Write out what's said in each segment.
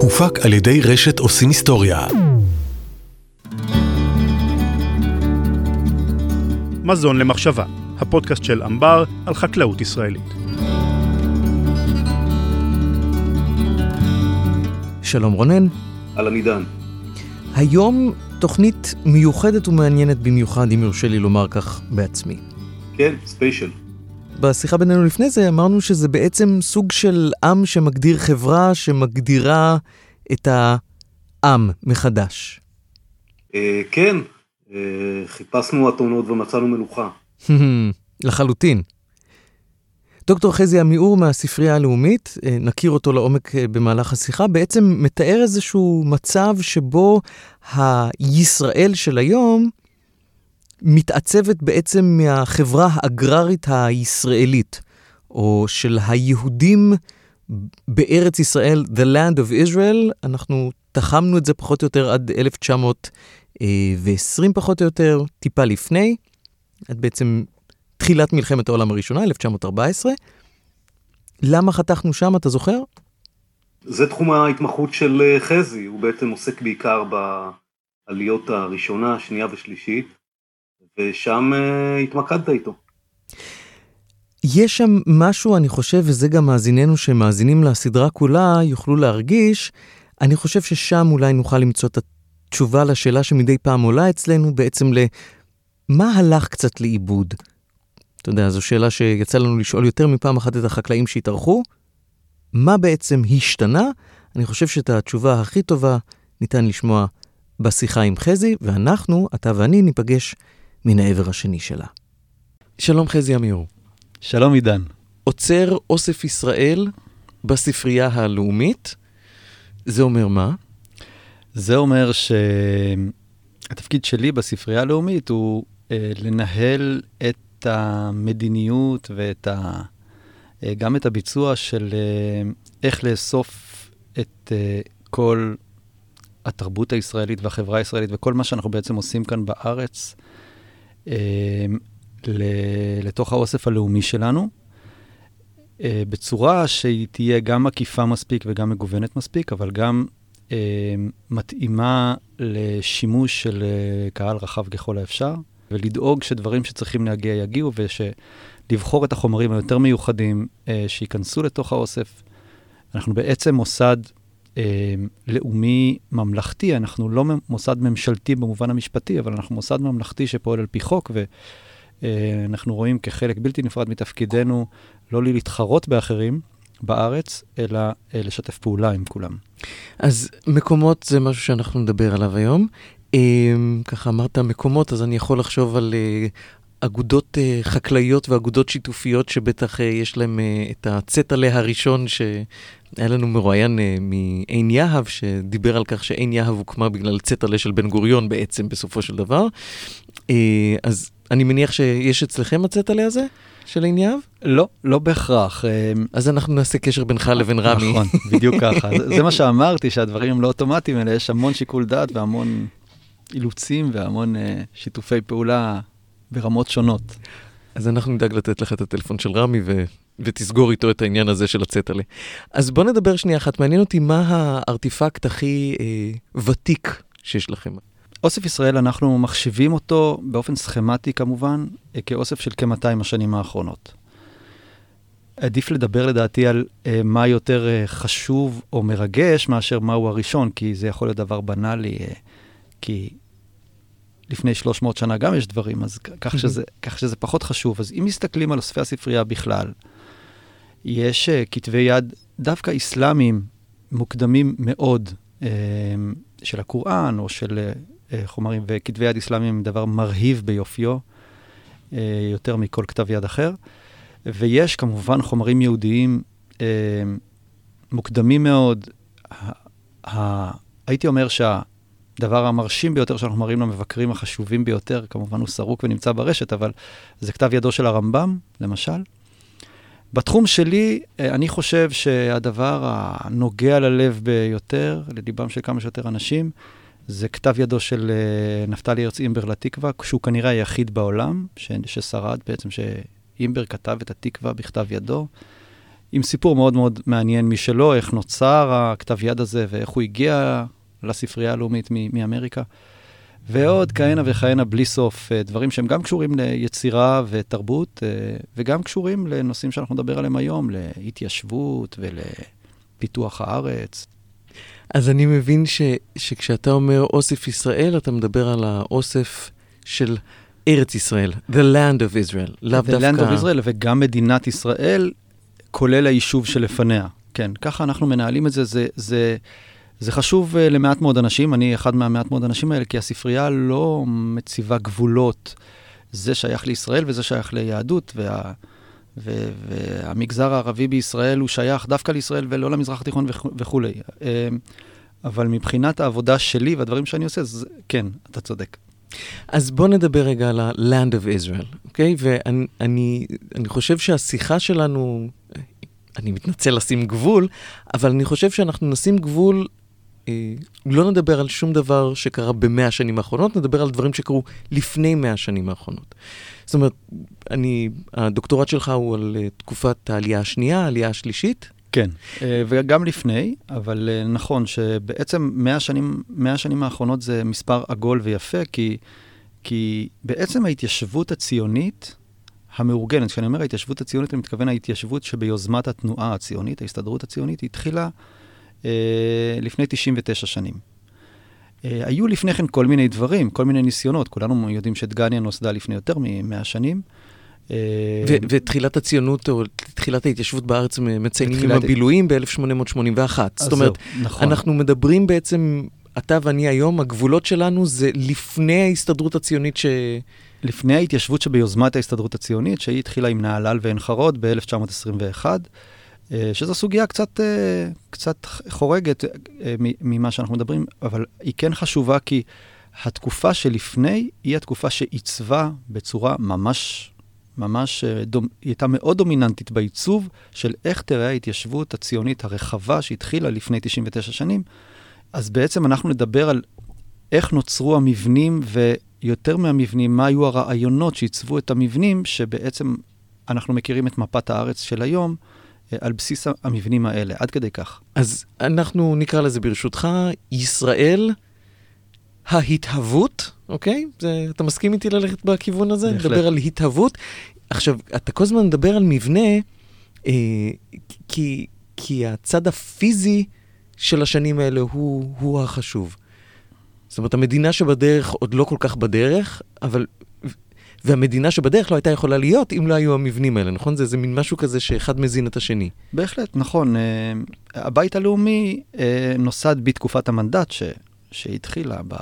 הופק על ידי רשת עושים היסטוריה. מזון למחשבה, הפודקאסט של אמבר על חקלאות ישראלית. שלום רונן. אהלן עידן. היום תוכנית מיוחדת ומעניינת במיוחד, אם יורשה לי לומר כך בעצמי. כן, ספיישל. בשיחה בינינו לפני זה אמרנו שזה בעצם סוג של עם שמגדיר חברה שמגדירה את העם מחדש. אה, כן, אה, חיפשנו אתונות ומצאנו מלוכה. לחלוטין. דוקטור חזי עמיעור מהספרייה הלאומית, אה, נכיר אותו לעומק במהלך השיחה, בעצם מתאר איזשהו מצב שבו הישראל של היום מתעצבת בעצם מהחברה האגררית הישראלית, או של היהודים בארץ ישראל, The Land of Israel, אנחנו תחמנו את זה פחות או יותר עד 1920 פחות או יותר, טיפה לפני, עד בעצם תחילת מלחמת העולם הראשונה, 1914. למה חתכנו שם, אתה זוכר? זה תחום ההתמחות של אה, חזי, הוא בעצם עוסק בעיקר בעליות הראשונה, שנייה ושלישית, ושם uh, התמקדת איתו. יש שם משהו, אני חושב, וזה גם מאזיננו שמאזינים לסדרה כולה, יוכלו להרגיש, אני חושב ששם אולי נוכל למצוא את התשובה לשאלה שמדי פעם עולה אצלנו, בעצם למה הלך קצת לאיבוד. אתה יודע, זו שאלה שיצא לנו לשאול יותר מפעם אחת את החקלאים שהתארחו. מה בעצם השתנה? אני חושב שאת התשובה הכי טובה ניתן לשמוע בשיחה עם חזי, ואנחנו, אתה ואני, ניפגש מן העבר השני שלה. שלום חזי עמיור. שלום עידן. עוצר אוסף ישראל בספרייה הלאומית, זה אומר מה? זה אומר שהתפקיד שלי בספרייה הלאומית הוא אה, לנהל את המדיניות ואת ה... אה, גם את הביצוע של אה, איך לאסוף את אה, כל התרבות הישראלית והחברה הישראלית וכל מה שאנחנו בעצם עושים כאן בארץ לתוך האוסף הלאומי שלנו, בצורה שהיא תהיה גם מקיפה מספיק וגם מגוונת מספיק, אבל גם מתאימה לשימוש של קהל רחב ככל האפשר. ולדאוג שדברים שצריכים להגיע יגיעו, ולבחור את החומרים היותר מיוחדים אה, שייכנסו לתוך האוסף. אנחנו בעצם מוסד אה, לאומי ממלכתי, אנחנו לא מוסד ממשלתי במובן המשפטי, אבל אנחנו מוסד ממלכתי שפועל על פי חוק, ואנחנו אה, רואים כחלק בלתי נפרד מתפקידנו לא להתחרות באחרים, בארץ, אלא אה, לשתף פעולה עם כולם. אז מקומות זה משהו שאנחנו נדבר עליו היום. אמ, ככה אמרת מקומות, אז אני יכול לחשוב על אה, אגודות אה, חקלאיות ואגודות שיתופיות שבטח אה, יש להם את הצטלה הראשון שהיה לנו מרואיין מעין יהב, שדיבר על כך שעין יהב הוקמה בגלל צטלה של בן גוריון בעצם בסופו של דבר. אז אני מניח שיש אצלכם הצטלה הזה? של עין יהב? לא, לא בהכרח. אז אנחנו נעשה קשר בינך לבין רמי. נכון, בדיוק ככה. זה מה שאמרתי, שהדברים הם לא אוטומטיים, אלא יש המון שיקול דעת והמון אילוצים והמון uh, שיתופי פעולה ברמות שונות. אז אנחנו נדאג לתת לך את הטלפון של רמי ו... ותסגור איתו את העניין הזה של הצטלה. אז בוא נדבר שנייה אחת. מעניין אותי מה הארטיפקט הכי אה, ותיק שיש לכם. אוסף ישראל, אנחנו מחשיבים אותו באופן סכמטי כמובן, אה, כאוסף של כ-200 השנים האחרונות. עדיף לדבר לדעתי על אה, מה יותר אה, חשוב או מרגש מאשר מהו הראשון, כי זה יכול להיות דבר בנאלי. אה, כי לפני 300 שנה גם יש דברים, אז כך שזה, כך שזה פחות חשוב. אז אם מסתכלים על אוספי הספרייה בכלל, יש uh, כתבי יד דווקא אסלאמיים מוקדמים מאוד uh, של הקוראן או של uh, חומרים, וכתבי יד אסלאמיים הם דבר מרהיב ביופיו, יותר מכל כתב יד אחר. ויש כמובן חומרים יהודיים מוקדמים מאוד. הייתי אומר שה... הדבר המרשים ביותר שאנחנו מראים למבקרים החשובים ביותר, כמובן הוא סרוק ונמצא ברשת, אבל זה כתב ידו של הרמב"ם, למשל. בתחום שלי, אה, אני חושב שהדבר הנוגע ללב ביותר, לליבם של כמה שיותר אנשים, זה כתב ידו של אה, נפתלי הרץ אימבר לתקווה, שהוא כנראה היחיד בעולם ש, ששרד בעצם, שאימבר כתב את התקווה בכתב ידו, עם סיפור מאוד מאוד מעניין משלו, איך נוצר הכתב יד הזה ואיך הוא הגיע לספרייה הלאומית מאמריקה. ועוד כהנה וכהנה בלי סוף, אה, דברים שהם גם קשורים ליצירה ותרבות, אה, וגם קשורים לנושאים שאנחנו נדבר עליהם היום, להתיישבות ולפיתוח הארץ. אז אני מבין ש, שכשאתה אומר אוסף ישראל, אתה מדבר על האוסף של ארץ ישראל, The Land of Israel, לאו דווקא... The Land of Israel וגם מדינת ישראל, כולל היישוב שלפניה. כן, ככה אנחנו מנהלים את זה, זה... זה זה חשוב uh, למעט מאוד אנשים, אני אחד מהמעט מאוד אנשים האלה, כי הספרייה לא מציבה גבולות. זה שייך לישראל וזה שייך ליהדות, וה, ו, והמגזר הערבי בישראל הוא שייך דווקא לישראל ולא למזרח התיכון וכו'. וכולי. Uh, אבל מבחינת העבודה שלי והדברים שאני עושה, אז כן, אתה צודק. אז בוא נדבר רגע על ה-Land of Israel, אוקיי? Okay? ואני אני, אני חושב שהשיחה שלנו, אני מתנצל לשים גבול, אבל אני חושב שאנחנו נשים גבול אה, לא נדבר על שום דבר שקרה במאה השנים האחרונות, נדבר על דברים שקרו לפני מאה השנים האחרונות. זאת אומרת, אני, הדוקטורט שלך הוא על uh, תקופת העלייה השנייה, העלייה השלישית. כן, uh, וגם לפני, אבל נכון שבעצם מאה השנים, מאה השנים האחרונות זה מספר עגול ויפה, כי, כי בעצם ההתיישבות הציונית המאורגנת, כשאני אומר ההתיישבות הציונית, אני מתכוון ההתיישבות שביוזמת התנועה הציונית, ההסתדרות הציונית, התחילה אה, לפני 99 שנים. אה, היו לפני כן כל מיני דברים, כל מיני ניסיונות. כולנו יודעים שדגניה נוסדה לפני יותר מ-100 שנים. אה, ותחילת הציונות, או תחילת ההתיישבות בארץ מציינים עם הבילויים ב-1881. זאת אומרת, נכון. אנחנו מדברים בעצם, אתה ואני היום, הגבולות שלנו זה לפני ההסתדרות הציונית ש... לפני ההתיישבות שביוזמת ההסתדרות הציונית, שהיא התחילה עם נהלל ועין חרוד ב-1921. אה, שזו סוגיה קצת, אה, קצת חורגת אה, ממה שאנחנו מדברים, אבל היא כן חשובה כי התקופה שלפני היא התקופה שעיצבה בצורה ממש, ממש, דומ... היא הייתה מאוד דומיננטית בעיצוב של איך תראה ההתיישבות הציונית הרחבה שהתחילה לפני 99 שנים. אז בעצם אנחנו נדבר על איך נוצרו המבנים, ויותר מהמבנים, מה היו הרעיונות שעיצבו את המבנים, שבעצם אנחנו מכירים את מפת הארץ של היום. על בסיס המבנים האלה, עד כדי כך. אז אנחנו נקרא לזה ברשותך, ישראל ההתהוות, אוקיי? זה, אתה מסכים איתי ללכת בכיוון הזה? בהחלט. לדבר על התהוות. עכשיו, אתה כל הזמן מדבר על מבנה, אה, כי, כי הצד הפיזי של השנים האלה הוא, הוא החשוב. זאת אומרת, המדינה שבדרך עוד לא כל כך בדרך, אבל והמדינה שבדרך לא הייתה יכולה להיות אם לא היו המבנים האלה, נכון? זה, זה מין משהו כזה שאחד מזין את השני. בהחלט, נכון. Uh, הבית הלאומי uh, נוסד בתקופת המנדט ש, שהתחילה ב,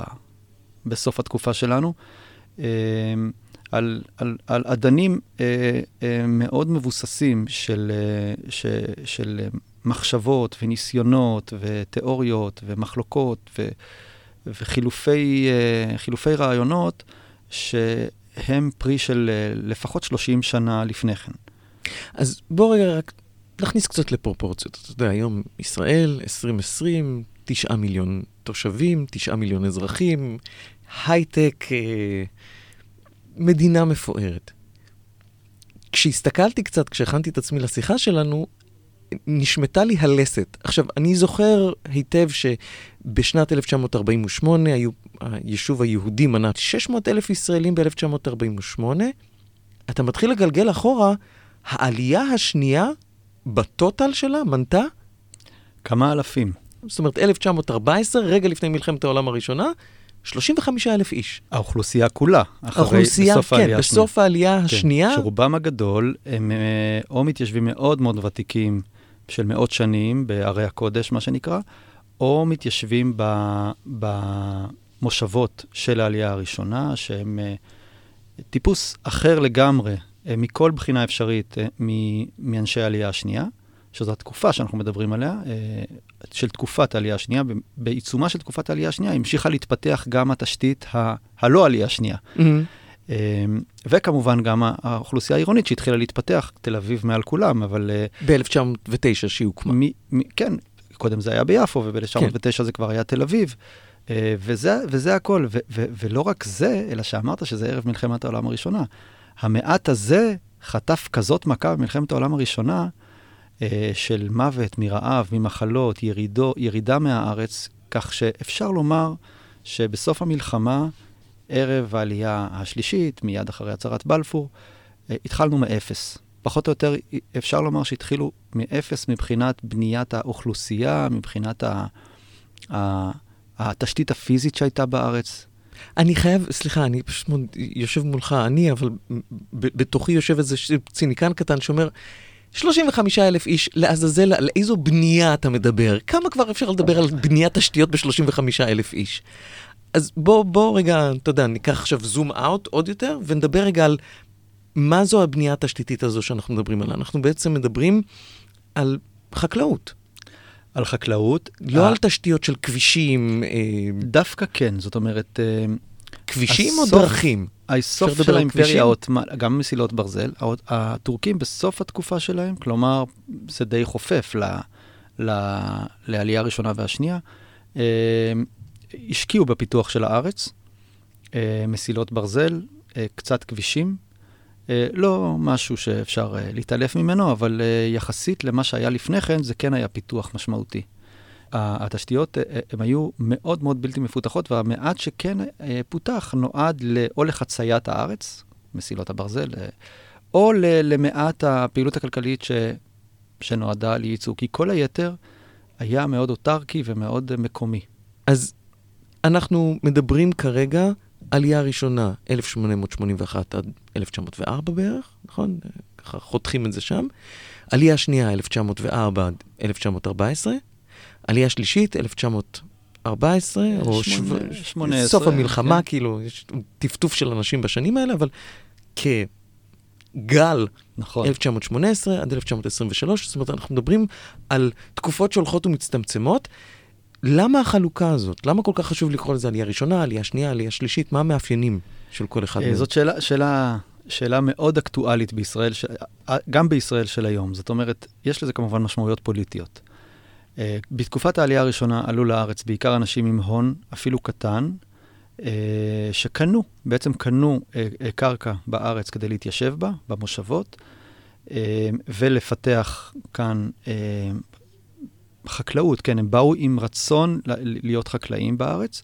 בסוף התקופה שלנו. Uh, על, על, על אדנים מאוד מבוססים של, ש, של מחשבות וניסיונות ותיאוריות ומחלוקות ו, וחילופי רעיונות, ש... הם פרי של אה, לפחות 30 שנה לפני כן. אז בוא רגע רק נכניס קצת לפרופורציות. אתה יודע, היום ישראל, 2020, 9 מיליון תושבים, 9 מיליון אזרחים, הייטק, אה, מדינה מפוארת. כשהסתכלתי קצת, כשהכנתי את עצמי לשיחה שלנו, נשמטה לי הלסת. עכשיו, אני זוכר היטב שבשנת 1948 היו, היישוב היהודי מנה 600 אלף ישראלים ב-1948. אתה מתחיל לגלגל אחורה, העלייה השנייה בטוטל שלה מנתה? כמה אלפים. זאת אומרת, 1914, רגע לפני מלחמת העולם הראשונה, 35 אלף איש. האוכלוסייה כולה, אחרי, האוכלוסייה, בסוף כן, העלייה השנייה. בסוף העלייה כן, השנייה. שרובם הגדול הם אה, או מתיישבים מאוד מאוד ותיקים של מאות שנים בערי הקודש, מה שנקרא, או מתיישבים במושבות של העלייה הראשונה, שהם uh, טיפוס אחר לגמרי, uh, מכל בחינה אפשרית, uh, מאנשי העלייה השנייה, שזו התקופה שאנחנו מדברים עליה, של תקופת העלייה השנייה. בעיצומה של תקופת העלייה השנייה המשיכה להתפתח גם התשתית ה- הלא עלייה השנייה. Mm-hmm. וכמובן גם האוכלוסייה העירונית שהתחילה להתפתח, תל אביב מעל כולם, אבל... אה, ב-1909 שהיא הוקמה. כן, קודם זה היה ביפו, וב-1909 כן. זה כבר היה תל אביב. אה, וזה, וזה הכל, ו, ו, ולא רק זה, אלא שאמרת שזה ערב מלחמת העולם הראשונה. המעט הזה חטף כזאת מכה במלחמת העולם הראשונה, אה, של מוות מרעב, ממחלות, ירידו, ירידה מהארץ, כך שאפשר לומר שבסוף המלחמה, ערב העלייה השלישית, מיד אחרי הצהרת בלפור, אה, התחלנו מאפס. פחות או יותר אפשר לומר שהתחילו מאפס מבחינת בניית האוכלוסייה, מבחינת ה, ה, התשתית הפיזית שהייתה בארץ. אני חייב, סליחה, אני פשוט יושב מולך, אני, אבל בתוכי יושב איזה ציניקן קטן שאומר, 35 אלף איש, לעזאזל, על איזו בנייה אתה מדבר? כמה כבר אפשר לדבר על בניית תשתיות ב-35 אלף איש? אז בוא, בוא רגע, אתה יודע, ניקח עכשיו זום אאוט עוד יותר, ונדבר רגע על מה זו הבנייה התשתיתית הזו שאנחנו מדברים עליה. אנחנו בעצם מדברים על חקלאות. על חקלאות. לא ה... על תשתיות של כבישים. אה... דווקא כן, זאת אומרת... אה... כבישים הסוף, או דרכים? הסוף של האימפריה העות'מאנית, גם מסילות ברזל, הטורקים בסוף התקופה שלהם, כלומר, זה די חופף ל, ל, לעלייה הראשונה והשנייה, אה, השקיעו בפיתוח של הארץ, אה, מסילות ברזל, אה, קצת כבישים, אה, לא משהו שאפשר אה, להתעלף ממנו, אבל אה, יחסית למה שהיה לפני כן, זה כן היה פיתוח משמעותי. התשתיות הן היו מאוד מאוד בלתי מפותחות, והמעט שכן פותח נועד או לחציית הארץ, מסילות הברזל, או למעט הפעילות הכלכלית ש, שנועדה לייצוא, כי כל היתר היה מאוד אוטרקי ומאוד מקומי. אז אנחנו מדברים כרגע עלייה ראשונה, 1881 עד 1904 בערך, נכון? ככה חותכים את זה שם. עלייה שנייה, 1904 עד 1914. עלייה שלישית, 1914, או 18, סוף המלחמה, כן. כאילו, יש טפטוף של אנשים בשנים האלה, אבל כגל, נכון. 1918 עד 1923, זאת אומרת, אנחנו מדברים על תקופות שהולכות ומצטמצמות. למה החלוקה הזאת? למה כל כך חשוב לקרוא לזה עלייה ראשונה, עלייה שנייה, עלייה שלישית? מה המאפיינים של כל אחד אה, מהם? זאת שאלה, שאלה, שאלה מאוד אקטואלית בישראל, ש... אה, גם בישראל של היום. זאת אומרת, יש לזה כמובן משמעויות פוליטיות. Uh, בתקופת העלייה הראשונה עלו לארץ בעיקר אנשים עם הון, אפילו קטן, שקנו, בעצם קנו קרקע בארץ כדי להתיישב בה, במושבות, ולפתח כאן חקלאות, כן, הם באו עם רצון להיות חקלאים בארץ,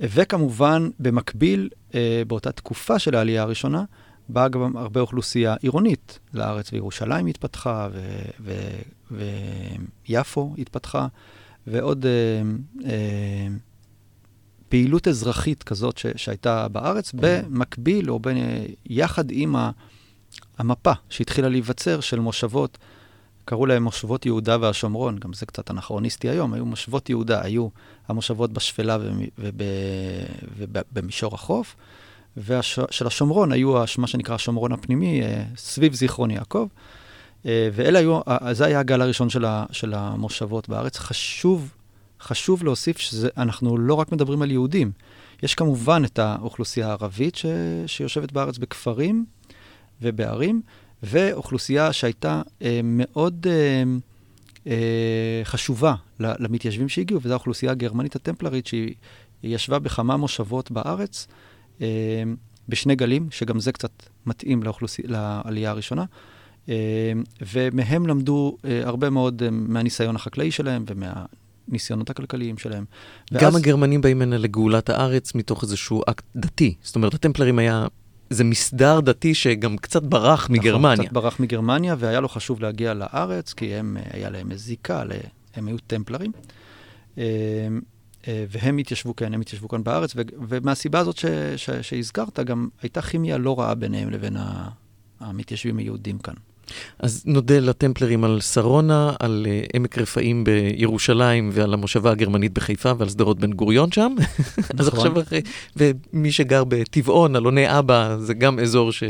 וכמובן, במקביל, אה, באותה תקופה של העלייה הראשונה, באה גם הרבה אוכלוסייה עירונית לארץ, וירושלים התפתחה, ויפו התפתחה, ועוד אה, אה, פעילות אזרחית כזאת ש, שהייתה בארץ, במקביל, או בין, יחד עם המפה שהתחילה להיווצר של מושבות. קראו להם מושבות יהודה והשומרון, גם זה קצת אנכרוניסטי היום, היו מושבות יהודה, היו המושבות בשפלה ובמישור החוף, ושל השומרון היו מה שנקרא השומרון הפנימי, אה, סביב זיכרון יעקב. אה, ואלה היו, זה היה הגל הראשון של, ה, של המושבות בארץ. חשוב, חשוב להוסיף שאנחנו לא רק מדברים על יהודים, יש כמובן את האוכלוסייה הערבית ש, שיושבת בארץ בכפרים ובערים, ואוכלוסייה שהייתה אה, מאוד אה, אה, חשובה למתיישבים שהגיעו, וזו האוכלוסייה הגרמנית הטמפלרית, שהיא ישבה בכמה מושבות בארץ, אה, בשני גלים, שגם זה קצת מתאים לאוכלוסי... לעלייה הראשונה. ומהם למדו הרבה מאוד מהניסיון החקלאי שלהם ומה... הניסיונות הכלכליים שלהם. ואז... גם הגרמנים באים הנה לגאולת הארץ מתוך איזשהו אקט דתי. זאת אומרת, הטמפלרים היה זה מסדר דתי שגם קצת ברח נכון, מגרמניה. קצת ברח מגרמניה, והיה לו חשוב להגיע לארץ, כי הם, היה להם זיקה, הם היו טמפלרים. אה, אה, והם התיישבו כאן, הם התיישבו כאן בארץ, ומהסיבה הזאת ש, ש, שהזכרת, גם הייתה כימיה לא רעה ביניהם לבין המתיישבים היהודים כאן. אז נודה לטמפלרים על שרונה, על uh, עמק רפאים בירושלים ועל המושבה הגרמנית בחיפה ועל שדרות בן גוריון שם. נכון. אז עכשיו אחרי, ומי שגר בטבעון, אלוני אבא, זה גם אזור ש...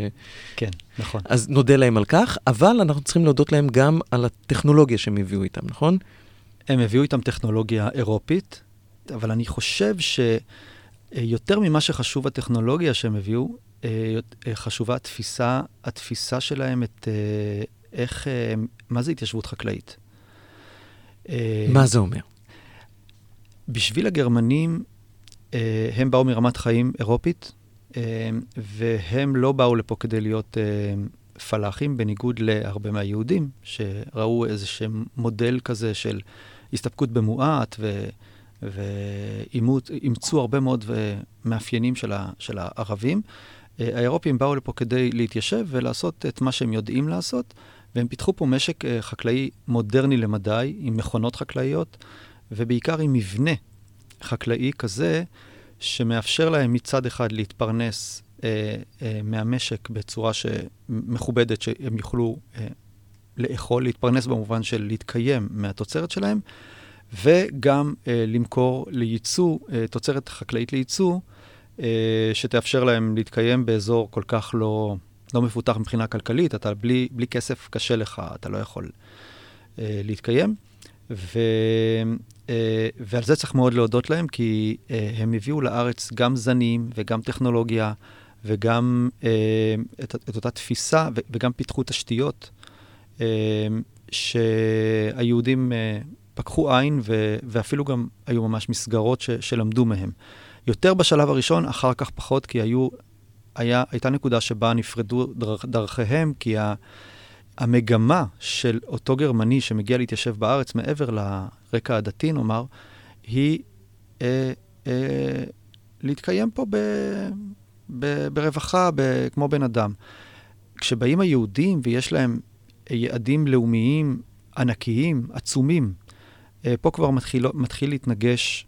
כן, נכון. אז נודה להם על כך, אבל אנחנו צריכים להודות להם גם על הטכנולוגיה שהם הביאו איתם, נכון? הם הביאו איתם טכנולוגיה אירופית, אבל אני חושב שיותר ממה שחשוב הטכנולוגיה שהם הביאו, חשובה התפיסה, התפיסה שלהם את אה, איך, מה זה התיישבות חקלאית. מה זה אומר? בשביל הגרמנים, הם באו מרמת חיים אירופית, והם לא באו לפה כדי להיות פלאחים, בניגוד להרבה מהיהודים, שראו איזה שהם מודל כזה של הסתפקות במועט. ואימצו הרבה מאוד מאפיינים של, ה, של הערבים. האירופים באו לפה כדי להתיישב ולעשות את מה שהם יודעים לעשות, והם פיתחו פה משק אה, חקלאי מודרני למדי, עם מכונות חקלאיות, ובעיקר עם מבנה חקלאי כזה, שמאפשר להם מצד אחד להתפרנס אה, אה, מהמשק בצורה מכובדת, שהם יוכלו אה, לאכול, להתפרנס במובן של להתקיים מהתוצרת שלהם, וגם אה, למכור לייצוא, אה, תוצרת חקלאית לייצוא, שתאפשר להם להתקיים באזור כל כך לא, לא מפותח מבחינה כלכלית. אתה בלי, בלי כסף קשה לך, אתה לא יכול אה, להתקיים. ו, אה, ועל זה צריך מאוד להודות להם, כי אה, הם הביאו לארץ גם זנים וגם טכנולוגיה וגם אה, את, את אותה תפיסה, ו, וגם פיתחו תשתיות אה, שהיהודים אה, פקחו עין, ו, ואפילו גם היו ממש מסגרות ש, שלמדו מהם. יותר בשלב הראשון, אחר כך פחות, כי היו, היה, הייתה נקודה שבה נפרדו דרכ, דרכיהם, כי ה, המגמה של אותו גרמני שמגיע להתיישב בארץ, מעבר לרקע הדתי, נאמר, היא אה, אה, להתקיים פה ב, ב, ברווחה, ב, כמו בן אדם. כשבאים היהודים ויש להם יעדים לאומיים ענקיים, עצומים, אה, פה כבר מתחיל, מתחיל להתנגש,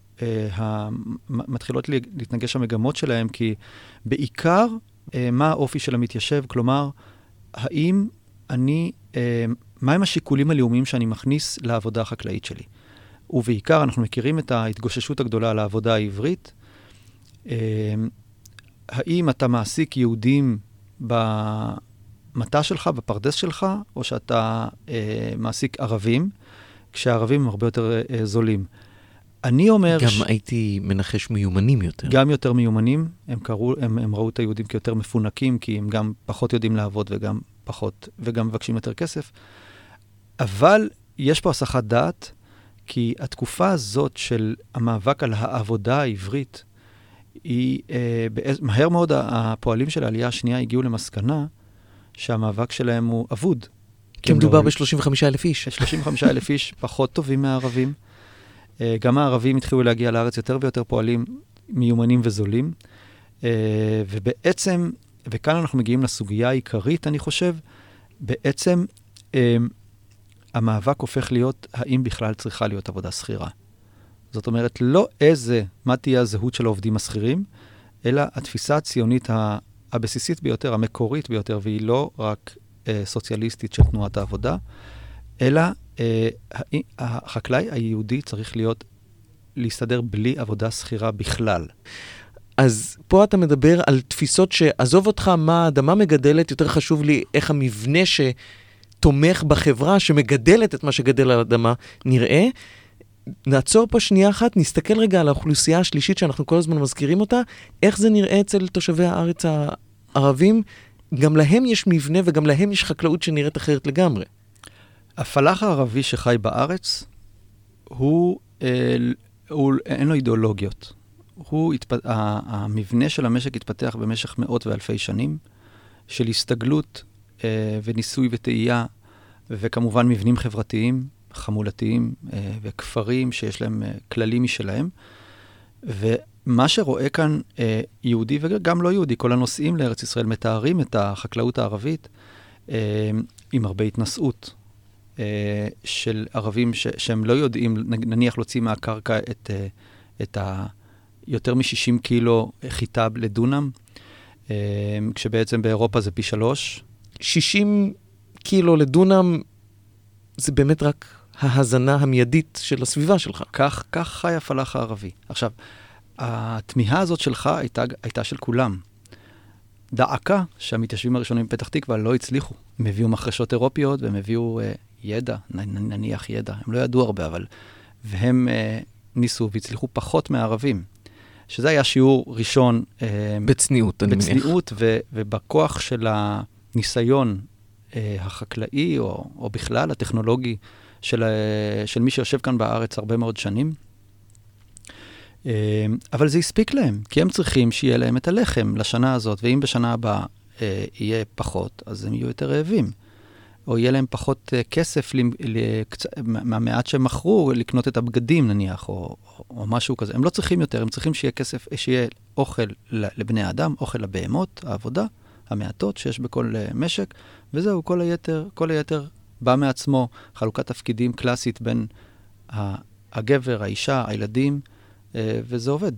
מתחילות להתנגש המגמות שלהם, כי בעיקר, אה, מה האופי של המתיישב? כלומר, האם אני, מהם השיקולים הלאומיים שאני מכניס לעבודה החקלאית שלי? ובעיקר, אנחנו מכירים את ההתגוששות הגדולה על העבודה העברית. האם אתה מעסיק יהודים במטע שלך, בפרדס שלך, או שאתה מעסיק ערבים? כשהערבים הם הרבה יותר זולים. אני אומר... גם ש... הייתי מנחש מיומנים יותר. גם יותר מיומנים. הם, קראו, הם, הם ראו את היהודים כיותר מפונקים, כי הם גם פחות יודעים לעבוד וגם פחות, וגם מבקשים יותר כסף. אבל יש פה הסחת דעת, כי התקופה הזאת של המאבק על העבודה העברית, היא, אה, באז, מהר מאוד הפועלים של העלייה השנייה הגיעו למסקנה שהמאבק שלהם הוא אבוד. כי מדובר ב-35 אלף איש. 35 אלף איש פחות טובים מהערבים. אה, גם הערבים התחילו להגיע לארץ יותר ויותר פועלים מיומנים וזולים. אה, ובעצם, וכאן אנחנו מגיעים לסוגיה העיקרית, אני חושב, בעצם אה, המאבק הופך להיות האם בכלל צריכה להיות עבודה שכירה. זאת אומרת, לא איזה, מה תהיה הזהות של העובדים השכירים, אלא התפיסה הציונית הבסיסית ביותר, המקורית ביותר, והיא לא רק אה, סוציאליסטית של תנועת העבודה, אלא החקלאי היהודי צריך להיות, להסתדר בלי עבודה שכירה בכלל. אז פה אתה מדבר על תפיסות שעזוב אותך מה האדמה מגדלת, יותר חשוב לי איך המבנה שתומך בחברה, שמגדלת את מה שגדל על האדמה, נראה. נעצור פה שנייה אחת, נסתכל רגע על האוכלוסייה השלישית שאנחנו כל הזמן מזכירים אותה, איך זה נראה אצל תושבי הארץ הערבים, גם להם יש מבנה וגם להם יש חקלאות שנראית אחרת לגמרי. הפלאח הערבי שחי בארץ, הוא, אה, הוא אין לו אידיאולוגיות. הוא, התפ... המבנה של המשק התפתח במשך מאות ואלפי שנים, של הסתגלות אה, וניסוי וטעייה, וכמובן מבנים חברתיים, חמולתיים, אה, וכפרים שיש להם כללים משלהם. ו... מה שרואה כאן יהודי וגם לא יהודי, כל הנוסעים לארץ ישראל מתארים את החקלאות הערבית עם הרבה התנשאות של ערבים ש, שהם לא יודעים, נניח להוציא מהקרקע את, אה, את ה... יותר מ-60 קילו חיטה לדונם, אה, כשבעצם באירופה זה פי שלוש. 60 קילו לדונם זה באמת רק ההזנה המיידית של הסביבה שלך. כך, כך חי הפלאח הערבי. עכשיו, התמיהה הזאת שלך הייתה, הייתה של כולם. דעקה שהמתיישבים הראשונים בפתח תקווה לא הצליחו. הם הביאו מחרשות אירופיות והם הביאו אה, ידע, נניח ידע. הם לא ידעו הרבה, אבל... והם אה, ניסו והצליחו פחות מהערבים. שזה היה שיעור ראשון. אה, בצניעות, אני מניח. בצניעות ו, ובכוח של הניסיון אה, החקלאי, או, או בכלל הטכנולוגי של, אה, של מי שיושב כאן בארץ הרבה מאוד שנים. אמ, אבל זה הספיק להם, כי הם צריכים שיהיה להם את הלחם לשנה הזאת, ואם בשנה הבאה אה, יהיה פחות, אז הם יהיו יותר רעבים. או יהיה להם פחות uh, כסף. מהמעט שהם מכרו לקנות את הבגדים נניח, או, או משהו כזה. הם לא צריכים יותר, הם צריכים שיהיה כסף, שיהיה אוכל לבני האדם, אוכל לבהמות, העבודה, המעטות שיש בכל uh, משק, וזהו, כל היתר, כל היתר בא מעצמו, חלוקת תפקידים קלאסית בין הגבר, האישה, הילדים, uh, וזה עובד.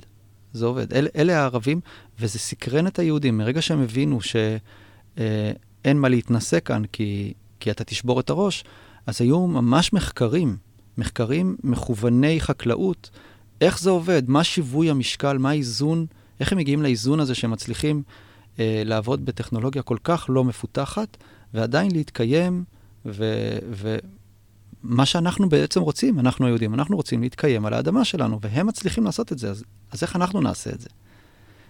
זה עובד. אל, אלה הערבים, וזה סקרן את היהודים. מרגע שהם הבינו שאין מה להתנשא כאן, כי כי אתה תשבור את הראש, אז היו ממש מחקרים, מחקרים מכווני חקלאות, איך זה עובד, מה שיווי המשקל, מה האיזון, איך הם מגיעים לאיזון הזה שהם מצליחים אה, לעבוד בטכנולוגיה כל כך לא מפותחת, ועדיין להתקיים, ומה שאנחנו בעצם רוצים, אנחנו היהודים, אנחנו רוצים להתקיים על האדמה שלנו, והם מצליחים לעשות את זה, אז, אז איך אנחנו נעשה את זה?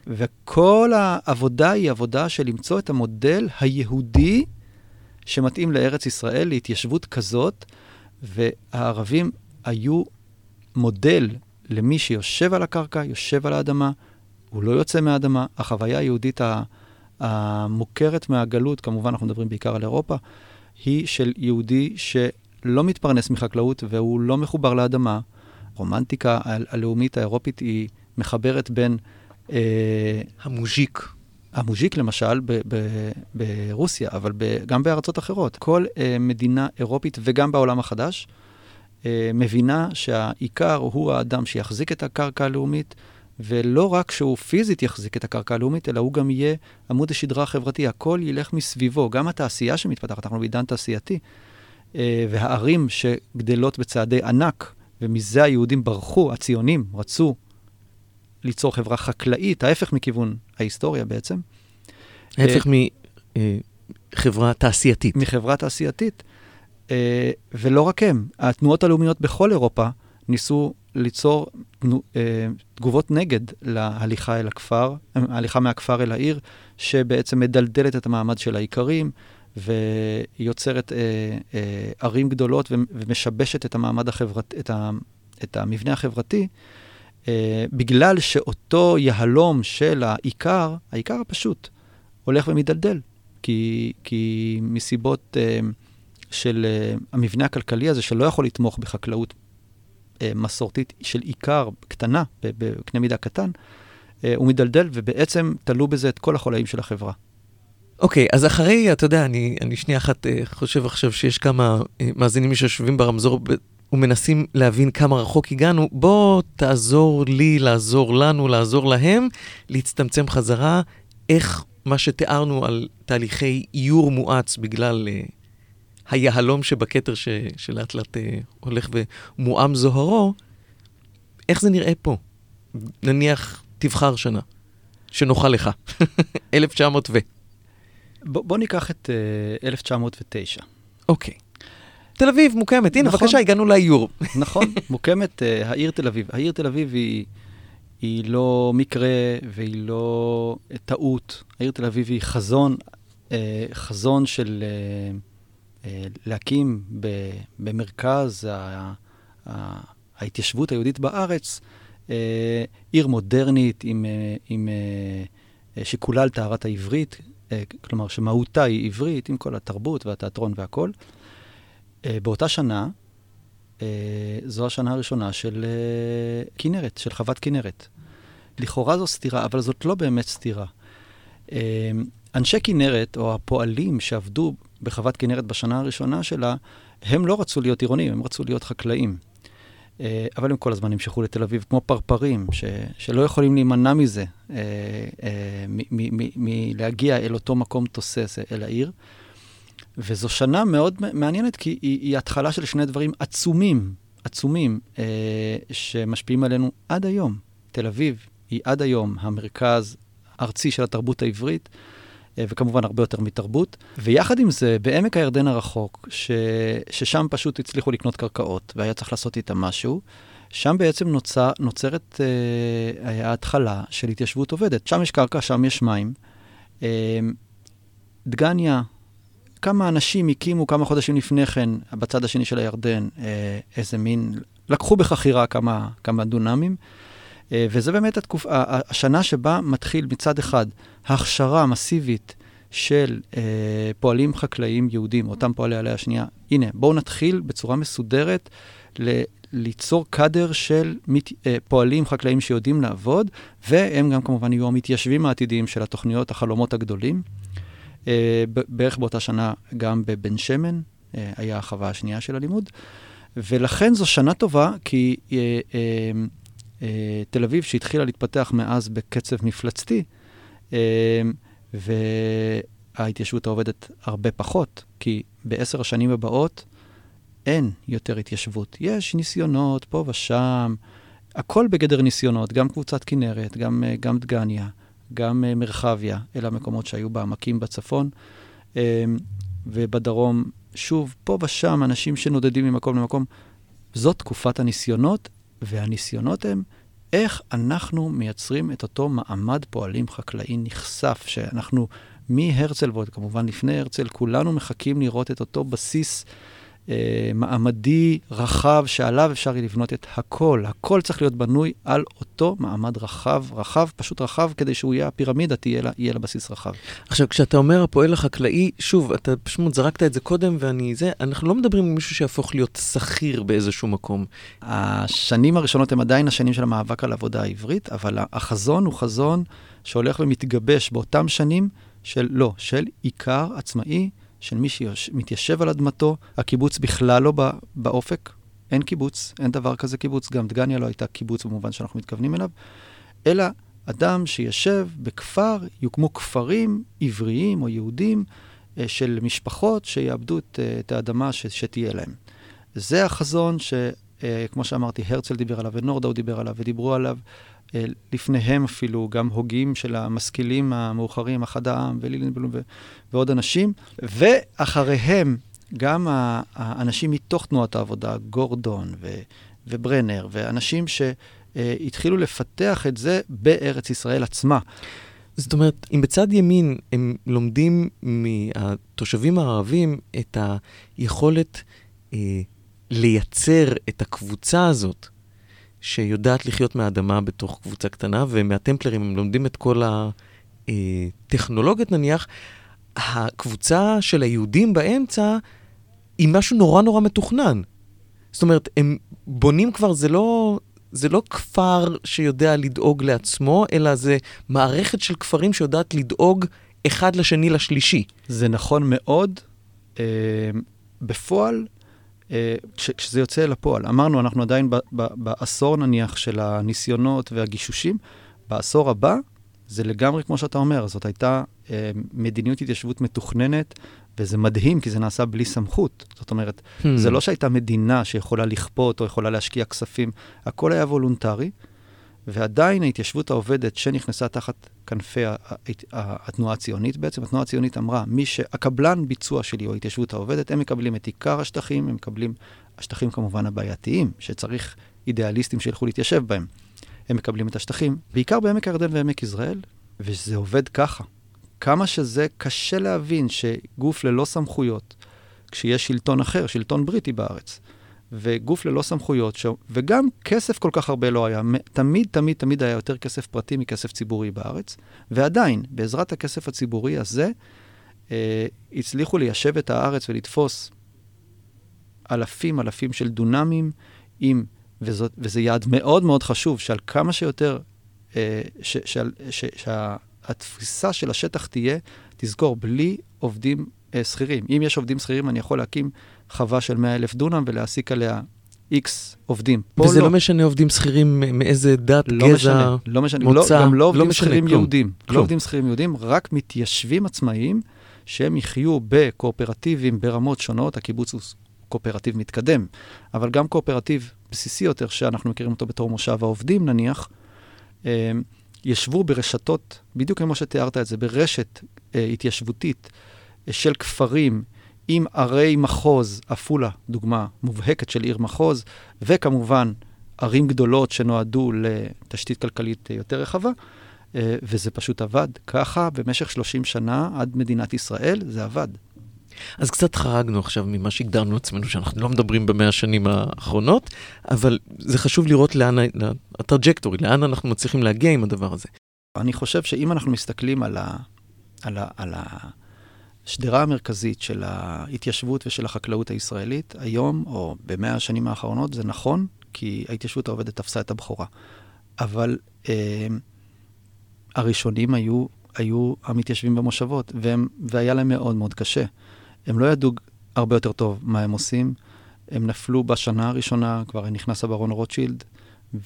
וכל העבודה היא עבודה של למצוא את המודל היהודי שמתאים לארץ ישראל, להתיישבות כזאת, והערבים היו מודל למי שיושב על הקרקע, יושב על האדמה, הוא לא יוצא מהאדמה. החוויה היהודית המוכרת מהגלות, כמובן אנחנו מדברים בעיקר על אירופה, היא של יהודי שלא מתפרנס מחקלאות והוא לא מחובר לאדמה. הרומנטיקה הלאומית האירופית היא מחברת בין... אה, המוז'יק. המוז'יק למשל ברוסיה, אבל גם בארצות אחרות. כל uh, מדינה אירופית וגם בעולם החדש uh, מבינה שהעיקר הוא האדם שיחזיק את הקרקע הלאומית, ולא רק שהוא פיזית יחזיק את הקרקע הלאומית, אלא הוא גם יהיה עמוד השדרה החברתי. הכל ילך מסביבו, גם התעשייה שמתפתחת, אנחנו בעידן תעשייתי, uh, והערים שגדלות בצעדי ענק, ומזה היהודים ברחו, הציונים רצו ליצור חברה חקלאית, ההפך מכיוון ההיסטוריה בעצם. ההפך מחברה תעשייתית. מחברה תעשייתית. אה, ולא רק הם, התנועות הלאומיות בכל אירופה ניסו ליצור אה, תגובות נגד להליכה אל הכפר, ההליכה מהכפר אל העיר, שבעצם מדלדלת את המעמד של האיכרים, ויוצרת אה, אה, ערים גדולות ומשבשת את המעמד החברתי, את, ה, את המבנה החברתי. אה, בגלל שאותו יהלום של העיקר, העיקר הפשוט, הולך ומדלדל. כי, כי מסיבות אה, של אה, המבנה הכלכלי הזה, שלא יכול לתמוך בחקלאות מסורתית של עיקר קטנה, בקנה מידה קטן, הוא מדלדל, ובעצם תלו בזה את כל החולאים של החברה. אוקיי, okay, אז אחרי, אתה יודע, אני, אני שנייה אחת חושב עכשיו שיש כמה מאזינים שיושבים ברמזור ומנסים להבין כמה רחוק הגענו, בוא תעזור לי, לעזור לנו, לעזור להם, להצטמצם חזרה, איך מה שתיארנו על תהליכי איור מואץ בגלל uh, היהלום שבכתר ש, שלאט לאט uh, הולך ומואם זוהרו, איך זה נראה פה? נניח, תבחר שנה, שנוחה לך, 1900 ו... בוא, בוא ניקח את uh, 1909. אוקיי. Okay. תל אביב מוקמת, הנה, נכון. בבקשה, הגענו לאיור. נכון, מוקמת uh, העיר תל אביב. העיר תל אביב היא, היא לא מקרה והיא לא uh, טעות. העיר תל אביב היא חזון, uh, חזון של uh, uh, להקים ב, במרכז ה, ה, ההתיישבות היהודית בארץ, uh, עיר מודרנית עם, uh, עם uh, שכולה על טהרת העברית, כלומר שמהותה היא עברית, עם כל התרבות והתיאטרון והכול. אה, באותה שנה, אה, זו השנה הראשונה של אה, כנרת, של חוות כנרת. לכאורה זו סתירה, אבל זאת לא באמת סתירה. אנשי כנרת, או הפועלים שעבדו בחוות כנרת בשנה הראשונה שלה, הם לא רצו להיות עירונים, הם רצו להיות חקלאים. אבל הם כל הזמן נמשכו לתל אביב כמו פרפרים, ש, שלא יכולים להימנע מזה, מלהגיע אל אותו מקום תוסס, אל העיר. וזו שנה מאוד מעניינת, כי היא, היא התחלה של שני דברים עצומים, עצומים, אה, שמשפיעים עלינו עד היום. תל אביב היא עד היום המרכז הארצי של התרבות העברית, אה, וכמובן הרבה יותר מתרבות. ויחד עם זה, בעמק הירדן הרחוק, ש, ששם פשוט הצליחו לקנות קרקעות, והיה צריך לעשות איתם משהו, שם בעצם נוצר, נוצרת אה, ההתחלה של התיישבות עובדת. שם יש קרקע, שם יש מים. אה, דגניה, כמה אנשים הקימו כמה חודשים לפני כן, בצד השני של הירדן, אה, איזה מין, לקחו בחכירה כמה, כמה דונמים. אה, וזה באמת התקופ, השנה שבה מתחיל מצד אחד הכשרה מסיבית של אה, פועלים חקלאיים יהודים, אותם פועלי עלי השנייה, הנה, בואו נתחיל בצורה מסודרת ל- ליצור קאדר של מת, פועלים חקלאיים שיודעים לעבוד, והם גם כמובן יהיו המתיישבים העתידיים של התוכניות, החלומות הגדולים. אה, בערך באותה שנה גם בבן שמן, אה, היה החווה השנייה של הלימוד. ולכן זו שנה טובה, כי אה, תל אביב, שהתחילה להתפתח מאז בקצב מפלצתי, וההתיישבות העובדת הרבה פחות, כי בעשר השנים הבאות אין יותר התיישבות. יש ניסיונות פה ושם, הכל בגדר ניסיונות, גם קבוצת כנרת, גם, גם דגניה, גם אה, מרחביה, אלה המקומות שהיו בעמקים בצפון, אה, ובדרום, שוב, פה ושם אנשים שנודדים ממקום למקום. זאת תקופת הניסיונות, והניסיונות הם איך אנחנו מייצרים את אותו מעמד פועלים חקלאי נכסף, שאנחנו מהרצל ועוד כמובן לפני הרצל, כולנו מחכים לראות את אותו בסיס מעמדי רחב שעליו אפשר לבנות את הכל. הכל צריך להיות בנוי על אותו מעמד רחב, רחב, פשוט רחב, כדי שהוא יהיה, הפירמידה תהיה לה, יהיה לה בסיס רחב. עכשיו, כשאתה אומר הפועל החקלאי, שוב, אתה פשוט זרקת את זה קודם, ואני זה, אנחנו לא מדברים על מישהו שיהפוך להיות שכיר באיזשהו מקום. השנים הראשונות הן עדיין השנים של המאבק על העבודה העברית, אבל החזון הוא חזון שהולך ומתגבש באותם שנים של, לא, של עיקר עצמאי. של מי שמתיישב על אדמתו, הקיבוץ בכלל לא בא, באופק, אין קיבוץ, אין דבר כזה קיבוץ, גם דגניה לא הייתה קיבוץ במובן שאנחנו מתכוונים אליו, אלא אדם שישב בכפר, יוקמו כפרים עבריים או יהודים אה, של משפחות שיאבדו את, אה, את האדמה ש, שתהיה להם. זה החזון שכמו אה, שאמרתי, הרצל דיבר עליו ונורדאו דיבר עליו ודיברו עליו לפניהם אפילו, גם הוגים של המשכילים המאוחרים, אחד העם ולילנבלום ועוד אנשים, ואחריהם גם האנשים מתוך תנועת העבודה, גורדון ו- וברנר, ואנשים שהתחילו לפתח את זה בארץ ישראל עצמה. זאת אומרת, אם בצד ימין הם לומדים מהתושבים הערבים את היכולת אה, לייצר את הקבוצה הזאת, שיודעת לחיות מהאדמה בתוך קבוצה קטנה, ומהטמפלרים הם לומדים את כל הטכנולוגיות נניח, הקבוצה של היהודים באמצע היא משהו נורא נורא מתוכנן. זאת אומרת, הם בונים כבר, זה לא, זה לא כפר שיודע לדאוג לעצמו, אלא זה מערכת של כפרים שיודעת לדאוג אחד לשני לשלישי. זה נכון מאוד. אה, בפועל, אה, כשזה יוצא לפועל. אמרנו, אנחנו עדיין בעשור נניח של הניסיונות והגישושים, בעשור הבא זה לגמרי כמו שאתה אומר, זאת הייתה אה, מדיניות התיישבות מתוכננת, וזה מדהים כי זה נעשה בלי סמכות. זאת אומרת, hmm. זה לא שהייתה מדינה שיכולה לכפות או יכולה להשקיע כספים, הכל היה וולונטרי. ועדיין ההתיישבות העובדת שנכנסה תחת כנפי התנועה הציונית, בעצם התנועה הציונית אמרה, מי שהקבלן ביצוע שלי הוא ההתיישבות העובדת, הם מקבלים את עיקר השטחים, הם מקבלים, השטחים כמובן הבעייתיים, שצריך אידיאליסטים שילכו להתיישב בהם. הם מקבלים את השטחים, בעיקר בעמק הירדן ועמק יזרעאל, וזה עובד ככה. כמה שזה קשה להבין שגוף ללא סמכויות, כשיש שלטון אחר, שלטון בריטי בארץ, וגוף ללא סמכויות, ש... וגם כסף כל כך הרבה לא היה. תמיד, תמיד, תמיד היה יותר כסף פרטי מכסף ציבורי בארץ, ועדיין, בעזרת הכסף הציבורי הזה, אה, הצליחו ליישב את הארץ ולתפוס אלפים אלפים של דונמים, עם, וזאת, וזה יעד מאוד מאוד חשוב, שעל כמה שיותר, אה, שהתפיסה של השטח תהיה, תזכור, בלי עובדים אה, שכירים. אם יש עובדים שכירים, אני יכול להקים חווה של 100 אלף דונם ולהעסיק עליה איקס עובדים. וזה לא. לא משנה עובדים שכירים מאיזה דת, לא גזע, משנה, לא משנה, לא- מוצא, לא, גם לא עובדים לא שכירים יהודים. כלום. לא עובדים שכירים יהודים, רק מתיישבים עצמאיים שהם יחיו בקואופרטיבים ברמות שונות. הקיבוץ הוא קואופרטיב מתקדם, אבל גם קואופרטיב בסיסי יותר, שאנחנו מכירים אותו בתור מושב העובדים נניח, אה, ישבו ברשתות, בדיוק כמו שתיארת את זה, ברשת אה, התיישבותית אה, של כפרים. עם ערי מחוז, עפולה, דוגמה מובהקת של עיר מחוז, וכמובן ערים גדולות שנועדו לתשתית כלכלית יותר רחבה, אה, וזה פשוט עבד. ככה במשך 30 שנה עד מדינת ישראל זה עבד. אז קצת חרגנו עכשיו ממה שהגדרנו עצמנו, שאנחנו לא מדברים במאה השנים האחרונות, אבל זה חשוב לראות לאן, הטראג'קטורי, לאן אנחנו מצליחים להגיע עם הדבר הזה. אני חושב שאם אנחנו מסתכלים על, ה, על, ה, על, ה, השדרה המרכזית של ההתיישבות ושל החקלאות הישראלית היום, או במאה השנים האחרונות, זה נכון, כי ההתיישבות העובדת תפסה את הבכורה. אבל אה, הראשונים היו, היו המתיישבים במושבות, והם, והיה להם מאוד מאוד קשה. הם לא ידעו הרבה יותר טוב מה הם עושים. הם נפלו בשנה הראשונה, כבר נכנס הברון רוטשילד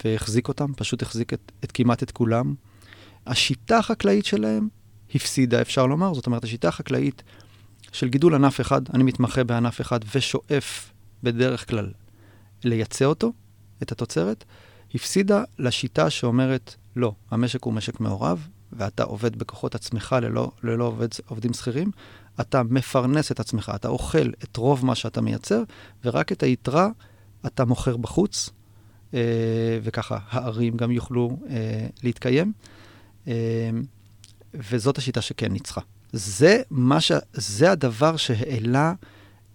והחזיק אותם, פשוט החזיק את, את כמעט את כולם. השיטה החקלאית שלהם הפסידה, אפשר לומר. זאת אומרת, השיטה החקלאית של גידול ענף אחד, אני מתמחה בענף אחד ושואף בדרך כלל לייצא אותו, את התוצרת, הפסידה לשיטה שאומרת, לא, המשק הוא משק מעורב, ואתה עובד בכוחות עצמך ללא, ללא עובד, עובדים שכירים, אתה מפרנס את עצמך, אתה אוכל את רוב מה שאתה מייצר, ורק את היתרה אתה מוכר בחוץ, אה, וככה הערים גם יוכלו אה, להתקיים. וזאת השיטה שכן ניצחה. זה, ש... זה הדבר שהעלה,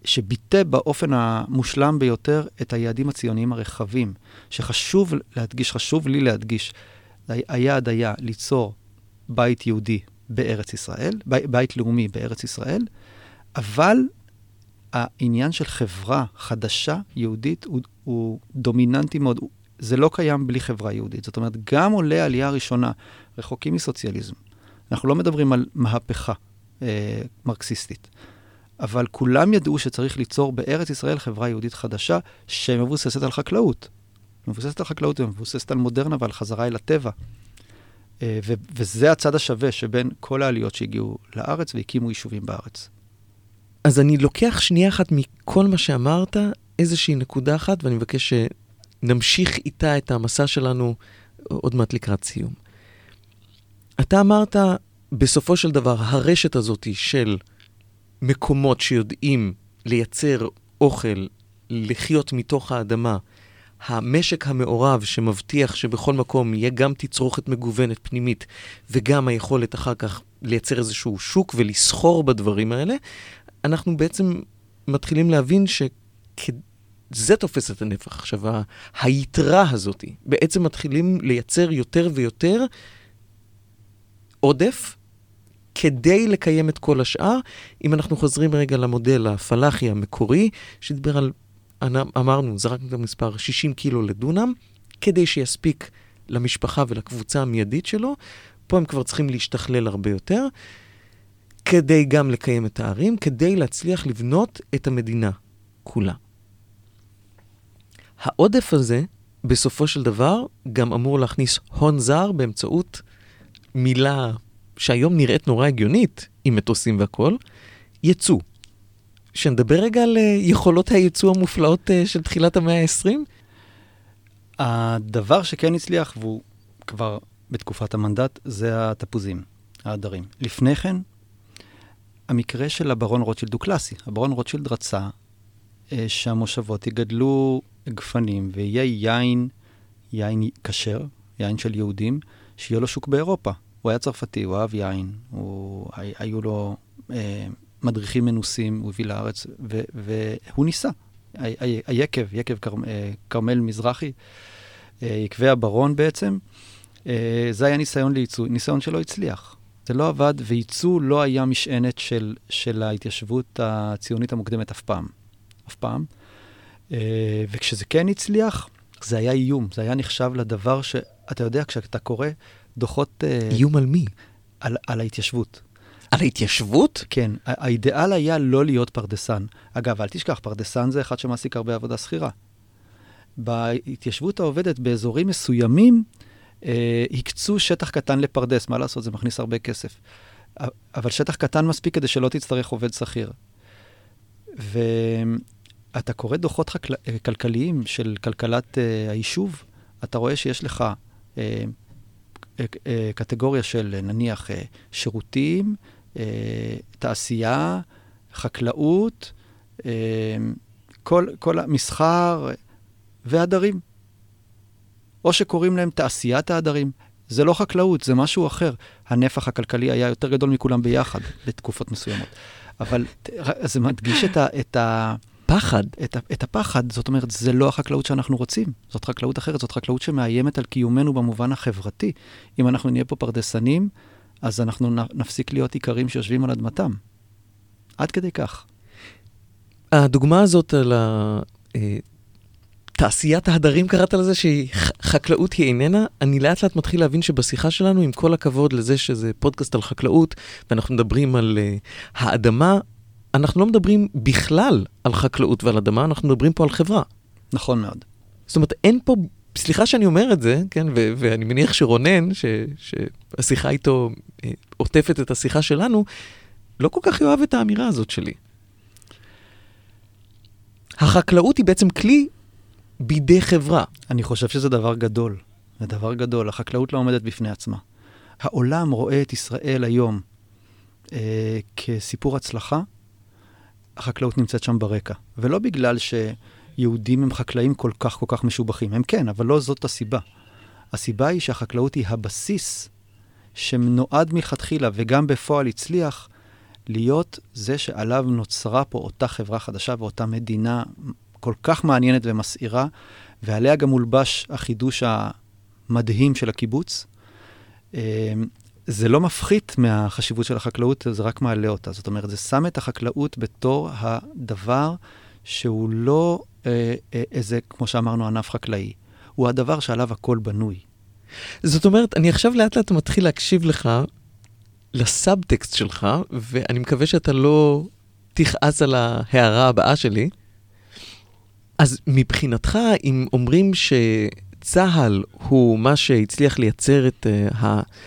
שביטא באופן המושלם ביותר את היעדים הציוניים הרחבים, שחשוב להדגיש, חשוב לי להדגיש, היעד היה ליצור בית יהודי בארץ ישראל, בית לאומי בארץ ישראל, אבל העניין של חברה חדשה, יהודית, הוא, הוא דומיננטי מאוד. זה לא קיים בלי חברה יהודית. זאת אומרת, גם עולי העלייה הראשונה רחוקים מסוציאליזם. אנחנו לא מדברים על מהפכה אה, מרקסיסטית, אבל כולם ידעו שצריך ליצור בארץ ישראל חברה יהודית חדשה שמבוססת על חקלאות. מבוססת על חקלאות ומבוססת על מודרנה ועל חזרה אל הטבע. אה, ו- וזה הצד השווה שבין כל העליות שהגיעו לארץ והקימו יישובים בארץ. אז אני לוקח שנייה אחת מכל מה שאמרת, איזושהי נקודה אחת, ואני מבקש שנמשיך איתה את המסע שלנו עוד מעט לקראת סיום. אתה אמרת, בסופו של דבר, הרשת הזאת של מקומות שיודעים לייצר אוכל, לחיות מתוך האדמה, המשק המעורב שמבטיח שבכל מקום יהיה גם תצרוכת מגוונת פנימית וגם היכולת אחר כך לייצר איזשהו שוק ולסחור בדברים האלה, אנחנו בעצם מתחילים להבין שזה תופס את הנפח. עכשיו, היתרה הזאת, בעצם מתחילים לייצר יותר ויותר עודף כדי לקיים את כל השאר. אם אנחנו חוזרים רגע למודל הפלאחי המקורי, שדיבר על אמרנו, זרקנו את המספר 60 קילו לדונם, כדי שיספיק למשפחה ולקבוצה המיידית שלו. פה הם כבר צריכים להשתכלל הרבה יותר, כדי גם לקיים את הערים, כדי להצליח לבנות את המדינה כולה. העודף הזה, בסופו של דבר, גם אמור להכניס הון זר באמצעות מילה שהיום נראית נורא הגיונית, עם מטוסים והכול, יצוא. שנדבר רגע על אה, יכולות הייצוא המופלאות אה, של תחילת המאה ה-20? הדבר שכן הצליח, והוא כבר בתקופת המנדט, זה התפוזים, העדרים. לפני כן, המקרה של הברון רוטשילד הוא קלאסי. הברון רוטשילד רצה אה, שהמושבות יגדלו גפנים ויהיה יין, יין כשר, יין של יהודים, שיהיה לו שוק באירופה. הוא היה צרפתי, הוא אהב יין, הוא, היו לו אה, מדריכים מנוסים, הוא הביא לארץ, ו, והוא ניסה. היקב, יקב אה, כרמל מזרחי, אה, יקבי הברון בעצם, אה, זה היה ניסיון לייצוא, ניסיון שלא הצליח. זה לא עבד, וייצוא לא היה משענת של, של ההתיישבות הציונית המוקדמת אף פעם. אף פעם. וכשזה כן הצליח, זה היה איום, זה היה נחשב לדבר שאתה יודע, כשאתה קורא דוחות... איום על מי? על, על ההתיישבות. על ההתיישבות? כן, האידיאל היה לא להיות פרדסן. אגב, אל תשכח, פרדסן זה אחד שמעסיק הרבה עבודה שכירה. בהתיישבות העובדת באזורים מסוימים, אה, הקצו שטח קטן לפרדס, מה לעשות, זה מכניס הרבה כסף. אבל שטח קטן מספיק כדי שלא תצטרך עובד שכיר. ואתה קורא דוחות חקל... כלכליים של כלכלת uh, היישוב, אתה רואה שיש לך uh, קטגוריה של נניח שירותים, אה, תעשייה, חקלאות, אה, כל, כל המסחר והדרים. או שקוראים להם תעשיית העדרים. זה לא חקלאות, זה משהו אחר. הנפח הכלכלי היה יותר גדול מכולם ביחד בתקופות מסוימות. אבל זה מדגיש את ה... את ה פחד. את, את הפחד, זאת אומרת, זה לא החקלאות שאנחנו רוצים. זאת חקלאות אחרת, זאת חקלאות שמאיימת על קיומנו במובן החברתי. אם אנחנו נהיה פה פרדסנים, אז אנחנו נפסיק להיות איכרים שיושבים על אדמתם. עד כדי כך. הדוגמה הזאת על ה... אה, תעשיית ההדרים קראת לזה, שחקלאות היא איננה, אני לאט לאט מתחיל להבין שבשיחה שלנו, עם כל הכבוד לזה שזה פודקאסט על חקלאות, ואנחנו מדברים על uh, האדמה, אנחנו לא מדברים בכלל על חקלאות ועל אדמה, אנחנו מדברים פה על חברה. נכון מאוד. זאת אומרת, אין פה, סליחה שאני אומר את זה, כן, ו- ואני מניח שרונן, ש- שהשיחה איתו uh, עוטפת את השיחה שלנו, לא כל כך יאהב את האמירה הזאת שלי. החקלאות היא בעצם כלי בידי חברה. אני חושב שזה דבר גדול. זה דבר גדול. החקלאות לא עומדת בפני עצמה. העולם רואה את ישראל היום אה, כסיפור הצלחה, החקלאות נמצאת שם ברקע. ולא בגלל שיהודים הם חקלאים כל כך כל כך משובחים. הם כן, אבל לא זאת הסיבה. הסיבה היא שהחקלאות היא הבסיס שנועד מלכתחילה וגם בפועל הצליח להיות זה שעליו נוצרה פה אותה חברה חדשה ואותה מדינה כל כך מעניינת ומסעירה, ועליה גם מולבש החידוש המדהים של הקיבוץ. זה לא מפחית מהחשיבות של החקלאות, זה רק מעלה אותה. זאת אומרת, זה שם את החקלאות בתור הדבר שהוא לא אה, אה, איזה, כמו שאמרנו, ענף חקלאי. הוא הדבר שעליו הכל בנוי. זאת אומרת, אני עכשיו לאט לאט מתחיל להקשיב לך, לסאבטקסט שלך, ואני מקווה שאתה לא תכעס על ההערה הבאה שלי. אז מבחינתך, אם אומרים שצה"ל הוא מה שהצליח לייצר את אה,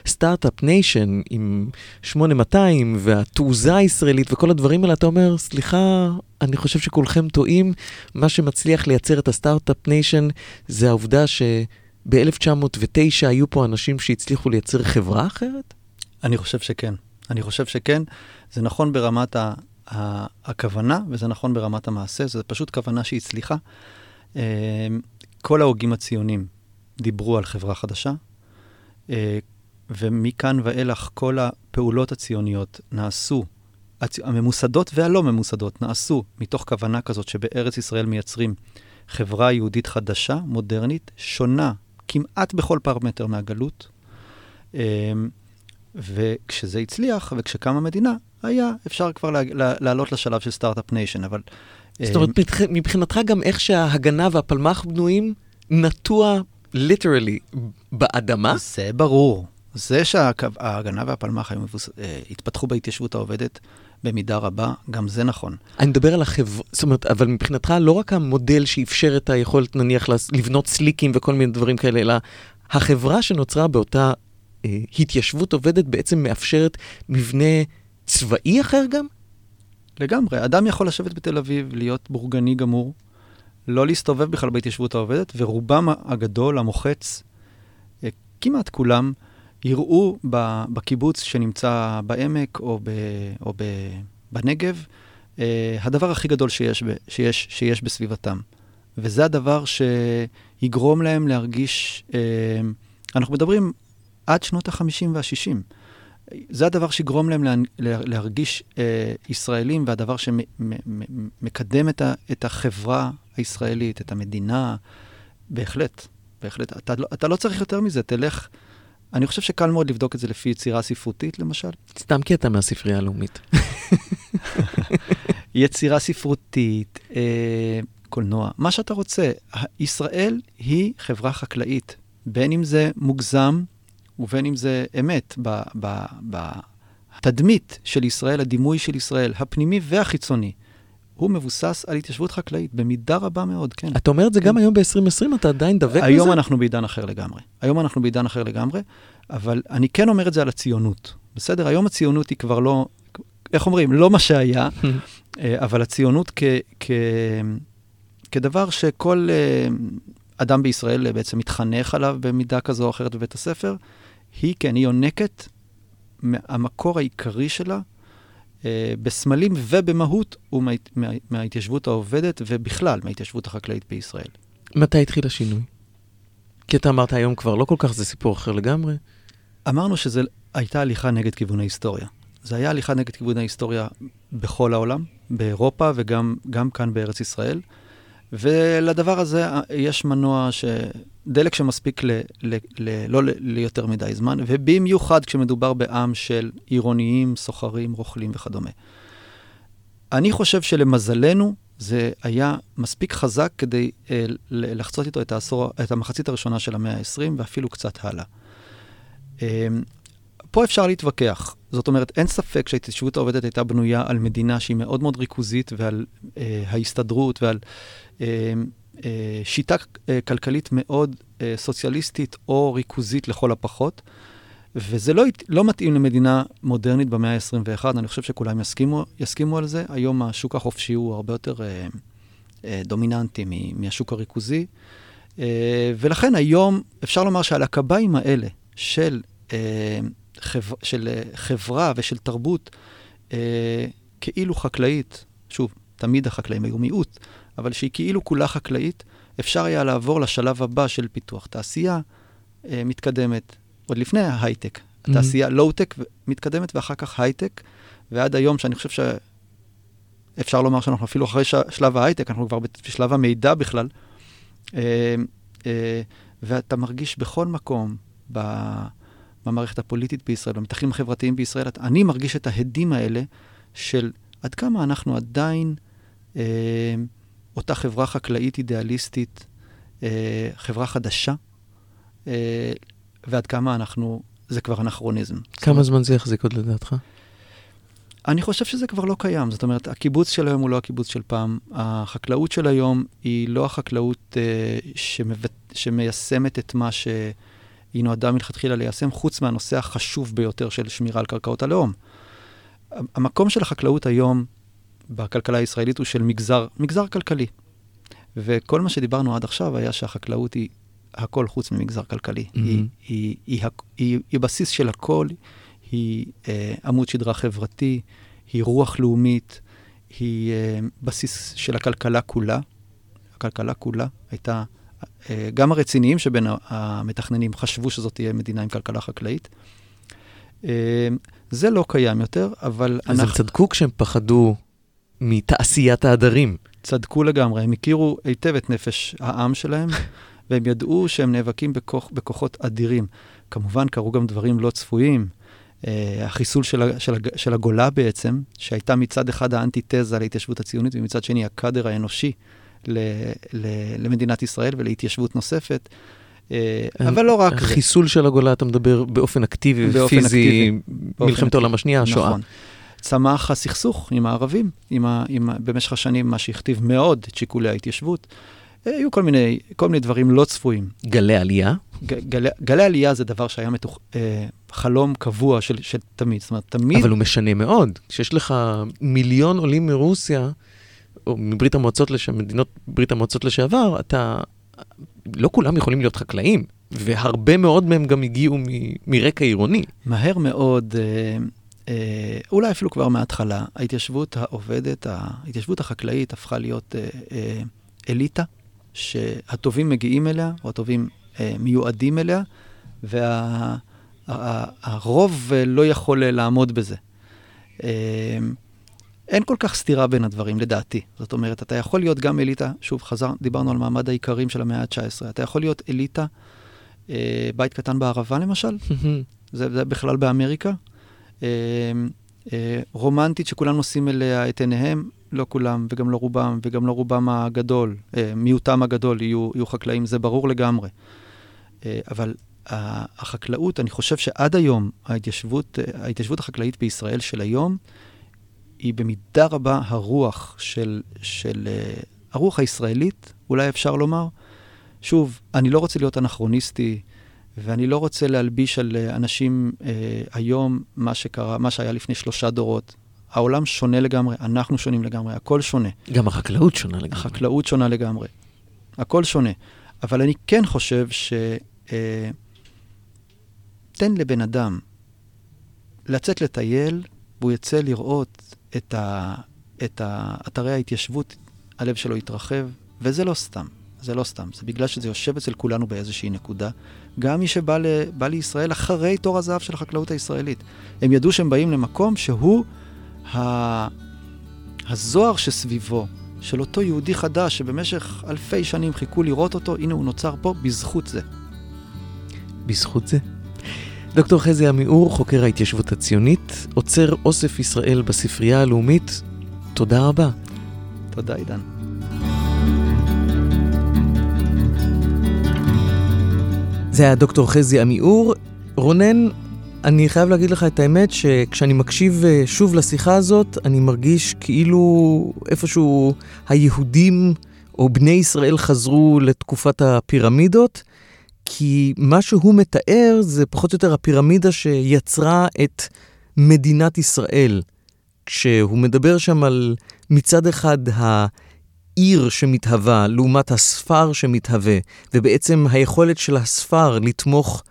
ה start-up nation עם 8200 והתעוזה הישראלית וכל הדברים האלה, אתה אומר, סליחה, אני חושב שכולכם טועים, מה שמצליח לייצר את ה start-up nation זה העובדה שב-1909 היו פה אנשים שהצליחו לייצר חברה אחרת? אני חושב שכן. אני חושב שכן. זה נכון ברמת ה... הכוונה, וזה נכון ברמת המעשה, זו פשוט כוונה שהצליחה. כל ההוגים הציונים דיברו על חברה חדשה, אה, ומכאן ואילך כל הפעולות הציוניות נעשו, הממוסדות והלא ממוסדות, נעשו מתוך כוונה כזאת שבארץ ישראל מייצרים חברה יהודית חדשה, מודרנית, שונה כמעט בכל פרמטר מהגלות. אה, וכשזה הצליח, וכשקמה מדינה, היה אפשר כבר לעלות לשלב של start-up nation, אבל... זאת אומרת, אה, מבחינתך גם איך שההגנה והפלמ"ח בנויים, נטוע literally באדמה? זה ברור. זה שההגנה והפלמ"ח היו מבוס... אה, התפתחו בהתיישבות העובדת במידה רבה, גם זה נכון. אני מדבר על החברה, זאת אומרת, אבל מבחינתך לא רק המודל שאפשר את היכולת, נניח, לבנות סליקים וכל מיני דברים כאלה, אלא החברה שנוצרה באותה אה, התיישבות עובדת בעצם מאפשרת מבנה צבאי אחר גם? לגמרי. אדם יכול לשבת בתל אביב, להיות בורגני גמור, לא להסתובב בכלל בהתיישבות העובדת, ורובם הגדול, המוחץ, אה, כמעט כולם, יראו בקיבוץ שנמצא בעמק או, ב, או ב, בנגב, אה, הדבר הכי גדול שיש, שיש, שיש בסביבתם. וזה הדבר שיגרום להם להרגיש, אה, אנחנו מדברים עד שנות ה-50 וה-60. זה הדבר שיגרום להם לה, להרגיש אה, ישראלים, והדבר שמקדם את, ה, את החברה הישראלית, את המדינה. בהחלט, בהחלט. אתה, אתה לא צריך יותר מזה, תלך... אני חושב שקל מאוד לבדוק את זה לפי יצירה ספרותית, למשל. סתם כי אתה מהספרייה הלאומית. יצירה ספרותית, אה, קולנוע, מה שאתה רוצה. ישראל היא חברה חקלאית, בין אם זה מוגזם ובין אם זה אמת בתדמית של ישראל, הדימוי של ישראל, הפנימי והחיצוני. הוא מבוסס על התיישבות חקלאית, במידה רבה מאוד, כן. אתה אומר את זה גם היום ב-2020, אתה עדיין דבק בזה? היום אנחנו בעידן אחר לגמרי. היום אנחנו בעידן אחר לגמרי, אבל אני כן אומר את זה על הציונות. בסדר? היום הציונות היא כבר לא, איך אומרים? לא מה שהיה, אה, אבל הציונות כ, כ, כדבר שכל אה, אדם בישראל בעצם מתחנך עליו במידה כזו או אחרת בבית הספר, היא, כן, היא יונקת, המקור העיקרי שלה אה, בסמלים ובמהות הוא מה, מה, מההתיישבות העובדת ובכלל מההתיישבות החקלאית בישראל. מתי התחיל השינוי? כי אתה אמרת היום כבר לא כל כך, זה סיפור אחר לגמרי. אמרנו שזו הייתה הליכה נגד כיוון ההיסטוריה. זה היה הליכה נגד כיוון ההיסטוריה בכל העולם, באירופה וגם כאן בארץ ישראל. ולדבר הזה אה, יש מנוע, ש... דלק שמספיק ל... ל... ל... לא ל... ליותר מדי זמן, ובמיוחד כשמדובר בעם של עירוניים, סוחרים, רוכלים וכדומה. אני חושב שלמזלנו, זה היה מספיק חזק כדי אה, לחצות איתו את, העשור, את המחצית הראשונה של המאה ה-20 ואפילו קצת הלאה. אה, פה אפשר להתווכח. זאת אומרת, אין ספק שההתיישבות העובדת הייתה בנויה על מדינה שהיא מאוד מאוד ריכוזית ועל אה, ההסתדרות ועל אה, שיטה אה, כלכלית מאוד אה, סוציאליסטית או ריכוזית לכל הפחות. וזה לא, לא מתאים למדינה מודרנית במאה ה-21, אני חושב שכולם יסכימו, יסכימו על זה. היום השוק החופשי הוא הרבה יותר אה, אה, דומיננטי מהשוק הריכוזי, אה, ולכן היום אפשר לומר שעל הקביים האלה של, אה, של אה, חברה ושל תרבות אה, כאילו חקלאית, שוב, תמיד החקלאים היו מיעוט, אבל שהיא כאילו כולה חקלאית, אפשר היה לעבור לשלב הבא של פיתוח תעשייה אה, מתקדמת, עוד לפני ההייטק. מממ-הממ. התעשייה לואו-טק מתקדמת ואחר כך הייטק, ועד היום שאני חושב שאפשר לומר שאנחנו אפילו אחרי ש... שלב ההייטק, אנחנו כבר בשלב המידע בכלל. אה, אה, ואתה מרגיש בכל מקום, במערכת הפוליטית בישראל, במתחים החברתיים בישראל, אני מרגיש את ההדים האלה של עד כמה אנחנו עדיין אה, אותה חברה חקלאית אידיאליסטית, אה, חברה חדשה, אה, ועד כמה אנחנו, זה כבר אנכרוניזם. כמה זמן זה יחזיק עוד לדעתך? אני חושב שזה כבר לא קיים. זאת אומרת, הקיבוץ של היום הוא לא הקיבוץ של פעם. החקלאות של היום היא לא החקלאות אה, שמבט... שמיישמת את מה שהיא נועדה מלכתחילה ליישם, חוץ מהנושא החשוב ביותר של שמירה על קרקעות הלאום. המקום של החקלאות היום בכלכלה הישראלית הוא של מגזר, מגזר כלכלי. וכל מה שדיברנו עד עכשיו היה שהחקלאות היא הכל חוץ ממגזר כלכלי. Mm-hmm. היא, היא, היא, היא, היא, בסיס של הכל, היא אה, עמוד שדרה חברתי, היא רוח לאומית, היא אה, בסיס של הכלכלה כולה. הכלכלה כולה הייתה, אה, גם הרציניים שבין המתכננים חשבו שזאת תהיה מדינה עם כלכלה חקלאית. אה, זה לא קיים יותר, אבל אז אנחנו... הם צדקו כשהם פחדו מתעשיית העדרים. צדקו לגמרי, הם הכירו היטב את נפש העם שלהם, והם ידעו שהם נאבקים בכוח, בכוחות אדירים. כמובן, קרו גם דברים לא צפויים. Uh, החיסול של, של, של הגולה בעצם, שהייתה מצד אחד האנטיתזה להתיישבות הציונית, ומצד שני הקאדר האנושי ל, ל, למדינת ישראל ולהתיישבות נוספת. Uh, אבל לא רק זה. חיסול של הגולה, אתה מדבר באופן אקטיבי ופיזי, מלחמת העולם השנייה, השואה. נכון. צמח הסכסוך עם הערבים, עם ה, עם, במשך השנים, מה שהכתיב מאוד את שיקולי ההתיישבות. היו כל מיני, כל מיני דברים לא צפויים. גלי עלייה? גלי, גלי עלייה זה דבר שהיה מתוך, אה, חלום קבוע של, של תמיד. זאת אומרת, תמיד... אבל הוא משנה מאוד. כשיש לך מיליון עולים מרוסיה, או מברית המועצות, לש... מדינות ברית המועצות לשעבר, אתה... לא כולם יכולים להיות חקלאים, והרבה מאוד מהם גם הגיעו מ... מרקע עירוני. מהר מאוד, אה, אה, אולי אפילו כבר מההתחלה, ההתיישבות העובדת, ההתיישבות החקלאית הפכה להיות אה, אה, אליטה. שהטובים מגיעים אליה, או הטובים אה, מיועדים אליה, והרוב וה, לא יכול לעמוד בזה. אה, אין כל כך סתירה בין הדברים, לדעתי. זאת אומרת, אתה יכול להיות גם אליטה, שוב, חזר, דיברנו על מעמד האיכרים של המאה ה-19, אתה יכול להיות אליטה, אה, בית קטן בערבה למשל, זה, זה בכלל באמריקה, אה, אה, רומנטית שכולם נושאים אליה את עיניהם, לא כולם, וגם לא רובם, וגם לא רובם הגדול, אה, מיעוטם הגדול יהיו, יהיו חקלאים, זה ברור לגמרי. אה, אבל החקלאות, אני חושב שעד היום, ההתיישבות, אה, ההתיישבות החקלאית בישראל של היום, היא במידה רבה הרוח של, של הרוח הישראלית, אולי אפשר לומר. שוב, אני לא רוצה להיות אנכרוניסטי, ואני לא רוצה להלביש על אנשים אה, היום מה שקרה, מה שהיה לפני שלושה דורות. העולם שונה לגמרי, אנחנו שונים לגמרי, הכל שונה. גם החקלאות שונה לגמרי. החקלאות שונה לגמרי. הכל שונה. אבל אני כן חושב ש... אה, תן לבן אדם לצאת לטייל, והוא יצא לראות את, ה, את אתרי ההתיישבות, הלב שלו יתרחב, וזה לא סתם. זה לא סתם, זה בגלל שזה יושב אצל כולנו באיזושהי נקודה. גם מי שבא ל, לישראל אחרי תור הזהב של החקלאות הישראלית. הם ידעו שהם באים למקום שהוא הזוהר שסביבו, של אותו יהודי חדש שבמשך אלפי שנים חיכו לראות אותו, הנה הוא נוצר פה בזכות זה. בזכות זה? דוקטור חזי עמיאור, חוקר ההתיישבות הציונית, עוצר אוסף ישראל בספרייה הלאומית, תודה רבה. תודה, עידן. זה היה דוקטור חזי עמיאור. רונן, אני חייב להגיד לך את האמת שכשאני מקשיב אה, שוב לשיחה הזאת, אני מרגיש כאילו איפשהו היהודים או בני ישראל חזרו לתקופת הפירמידות, כי מה שהוא מתאר זה פחות או יותר הפירמידה שיצרה את מדינת ישראל. כשהוא מדבר שם על מצד אחד העיר שמתהווה לעומת הספר שמתהווה, ובעצם היכולת של הספר לתמוך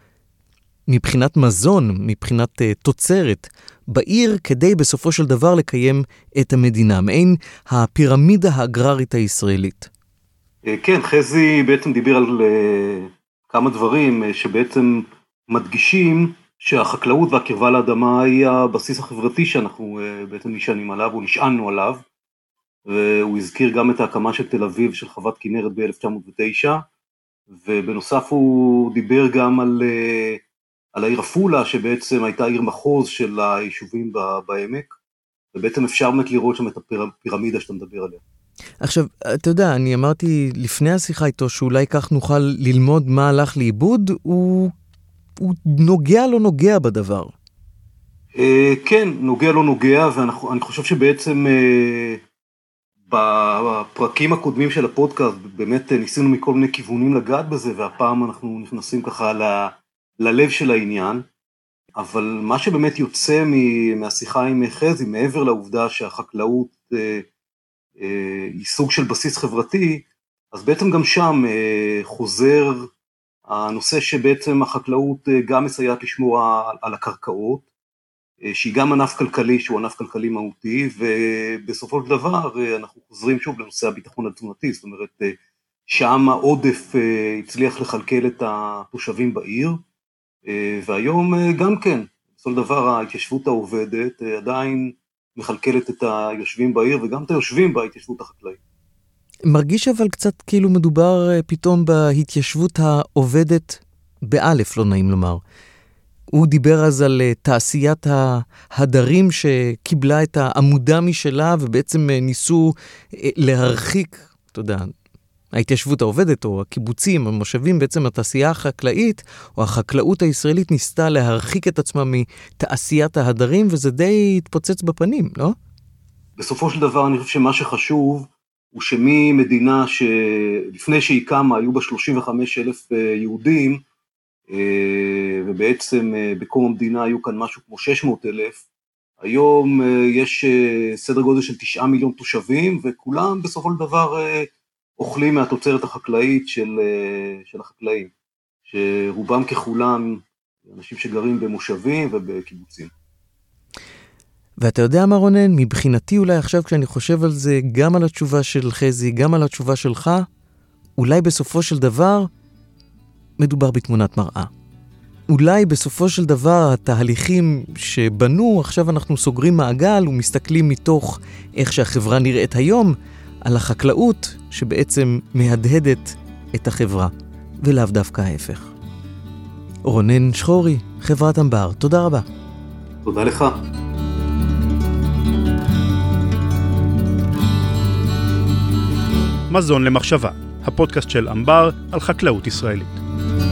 מבחינת מזון, מבחינת uh, תוצרת, בעיר כדי בסופו של דבר לקיים את המדינה, מעין הפירמידה האגררית הישראלית. אה, כן, חזי בעצם דיבר על uh, כמה דברים שבעצם מדגישים שהחקלאות והקרבה לאדמה היא הבסיס החברתי שאנחנו בעצם נשענים עליו, או נשענו עליו, והוא הזכיר גם את ההקמה של תל אביב של חוות כנרת ב-1909, ובנוסף הוא דיבר גם על uh, על העיר עפולה, שבעצם הייתה עיר מחוז של היישובים בעמק, ובעצם אפשר באמת לראות שם את הפירמידה שאתה מדבר עליה. עכשיו, אתה יודע, אני אמרתי לפני השיחה איתו שאולי כך נוכל ללמוד מה הלך לאיבוד, הוא, הוא נוגע לא נוגע בדבר. אה, כן, נוגע לא נוגע, ואני חושב שבעצם אה, בפרקים הקודמים של הפודקאסט באמת ניסינו מכל מיני כיוונים לגעת בזה, והפעם אנחנו נכנסים ככה ללב של העניין, אבל מה שבאמת יוצא מהשיחה עם חזי, מעבר לעובדה שהחקלאות אה, אה, היא סוג של בסיס חברתי, אז בעצם גם שם אה, חוזר הנושא שבעצם החקלאות אה, גם מסייעת לשמור על הקרקעות, אה, שהיא גם ענף כלכלי שהוא ענף כלכלי מהותי, ובסופו של דבר אה, אנחנו חוזרים שוב לנושא הביטחון התזונתי, זאת אומרת אה, שם העודף אה, הצליח לכלכל את התושבים בעיר, אה, והיום אה, גם כן, בסופו של דבר ההתיישבות העובדת אה, עדיין מכלכלת את היושבים בעיר וגם את היושבים בהתיישבות החקלאית. מרגיש אבל קצת כאילו מדובר פתאום בהתיישבות העובדת באלף, לא נעים לומר. הוא דיבר אז על תעשיית ההדרים שקיבלה את העמודה משלה ובעצם ניסו להרחיק, אתה יודע, ההתיישבות העובדת או הקיבוצים, המושבים, בעצם התעשייה החקלאית או החקלאות הישראלית ניסתה להרחיק את עצמה מתעשיית ההדרים, וזה די התפוצץ בפנים, לא? בסופו של דבר אני חושב שמה שחשוב הוא שממדינה שלפני שהיא קמה היו בה 35 אלף אה, יהודים, אה, ובעצם אה, בקום המדינה היו כאן משהו כמו 600 אלף, היום יש סדר גודל של 9 מיליון תושבים, וכולם בסופו של דבר אוכלים מהתוצרת החקלאית של, אה, של החקלאים, שרובם ככולם אנשים שגרים במושבים ובקיבוצים. ואתה יודע מה רונן, מבחינתי אולי עכשיו כשאני חושב על זה, גם על התשובה של חזי, גם על התשובה שלך, אולי בסופו של דבר מדובר בתמונת מראה. אולי בסופו של דבר התהליכים שבנו, עכשיו אנחנו סוגרים מעגל ומסתכלים מתוך איך שהחברה נראית היום, על החקלאות שבעצם מהדהדת את החברה, ולאו דווקא ההפך. רונן שחורי, חברת אמבר, תודה רבה. תודה לך. מזון למחשבה, הפודקאסט של אמבר על חקלאות ישראלית. Thank you.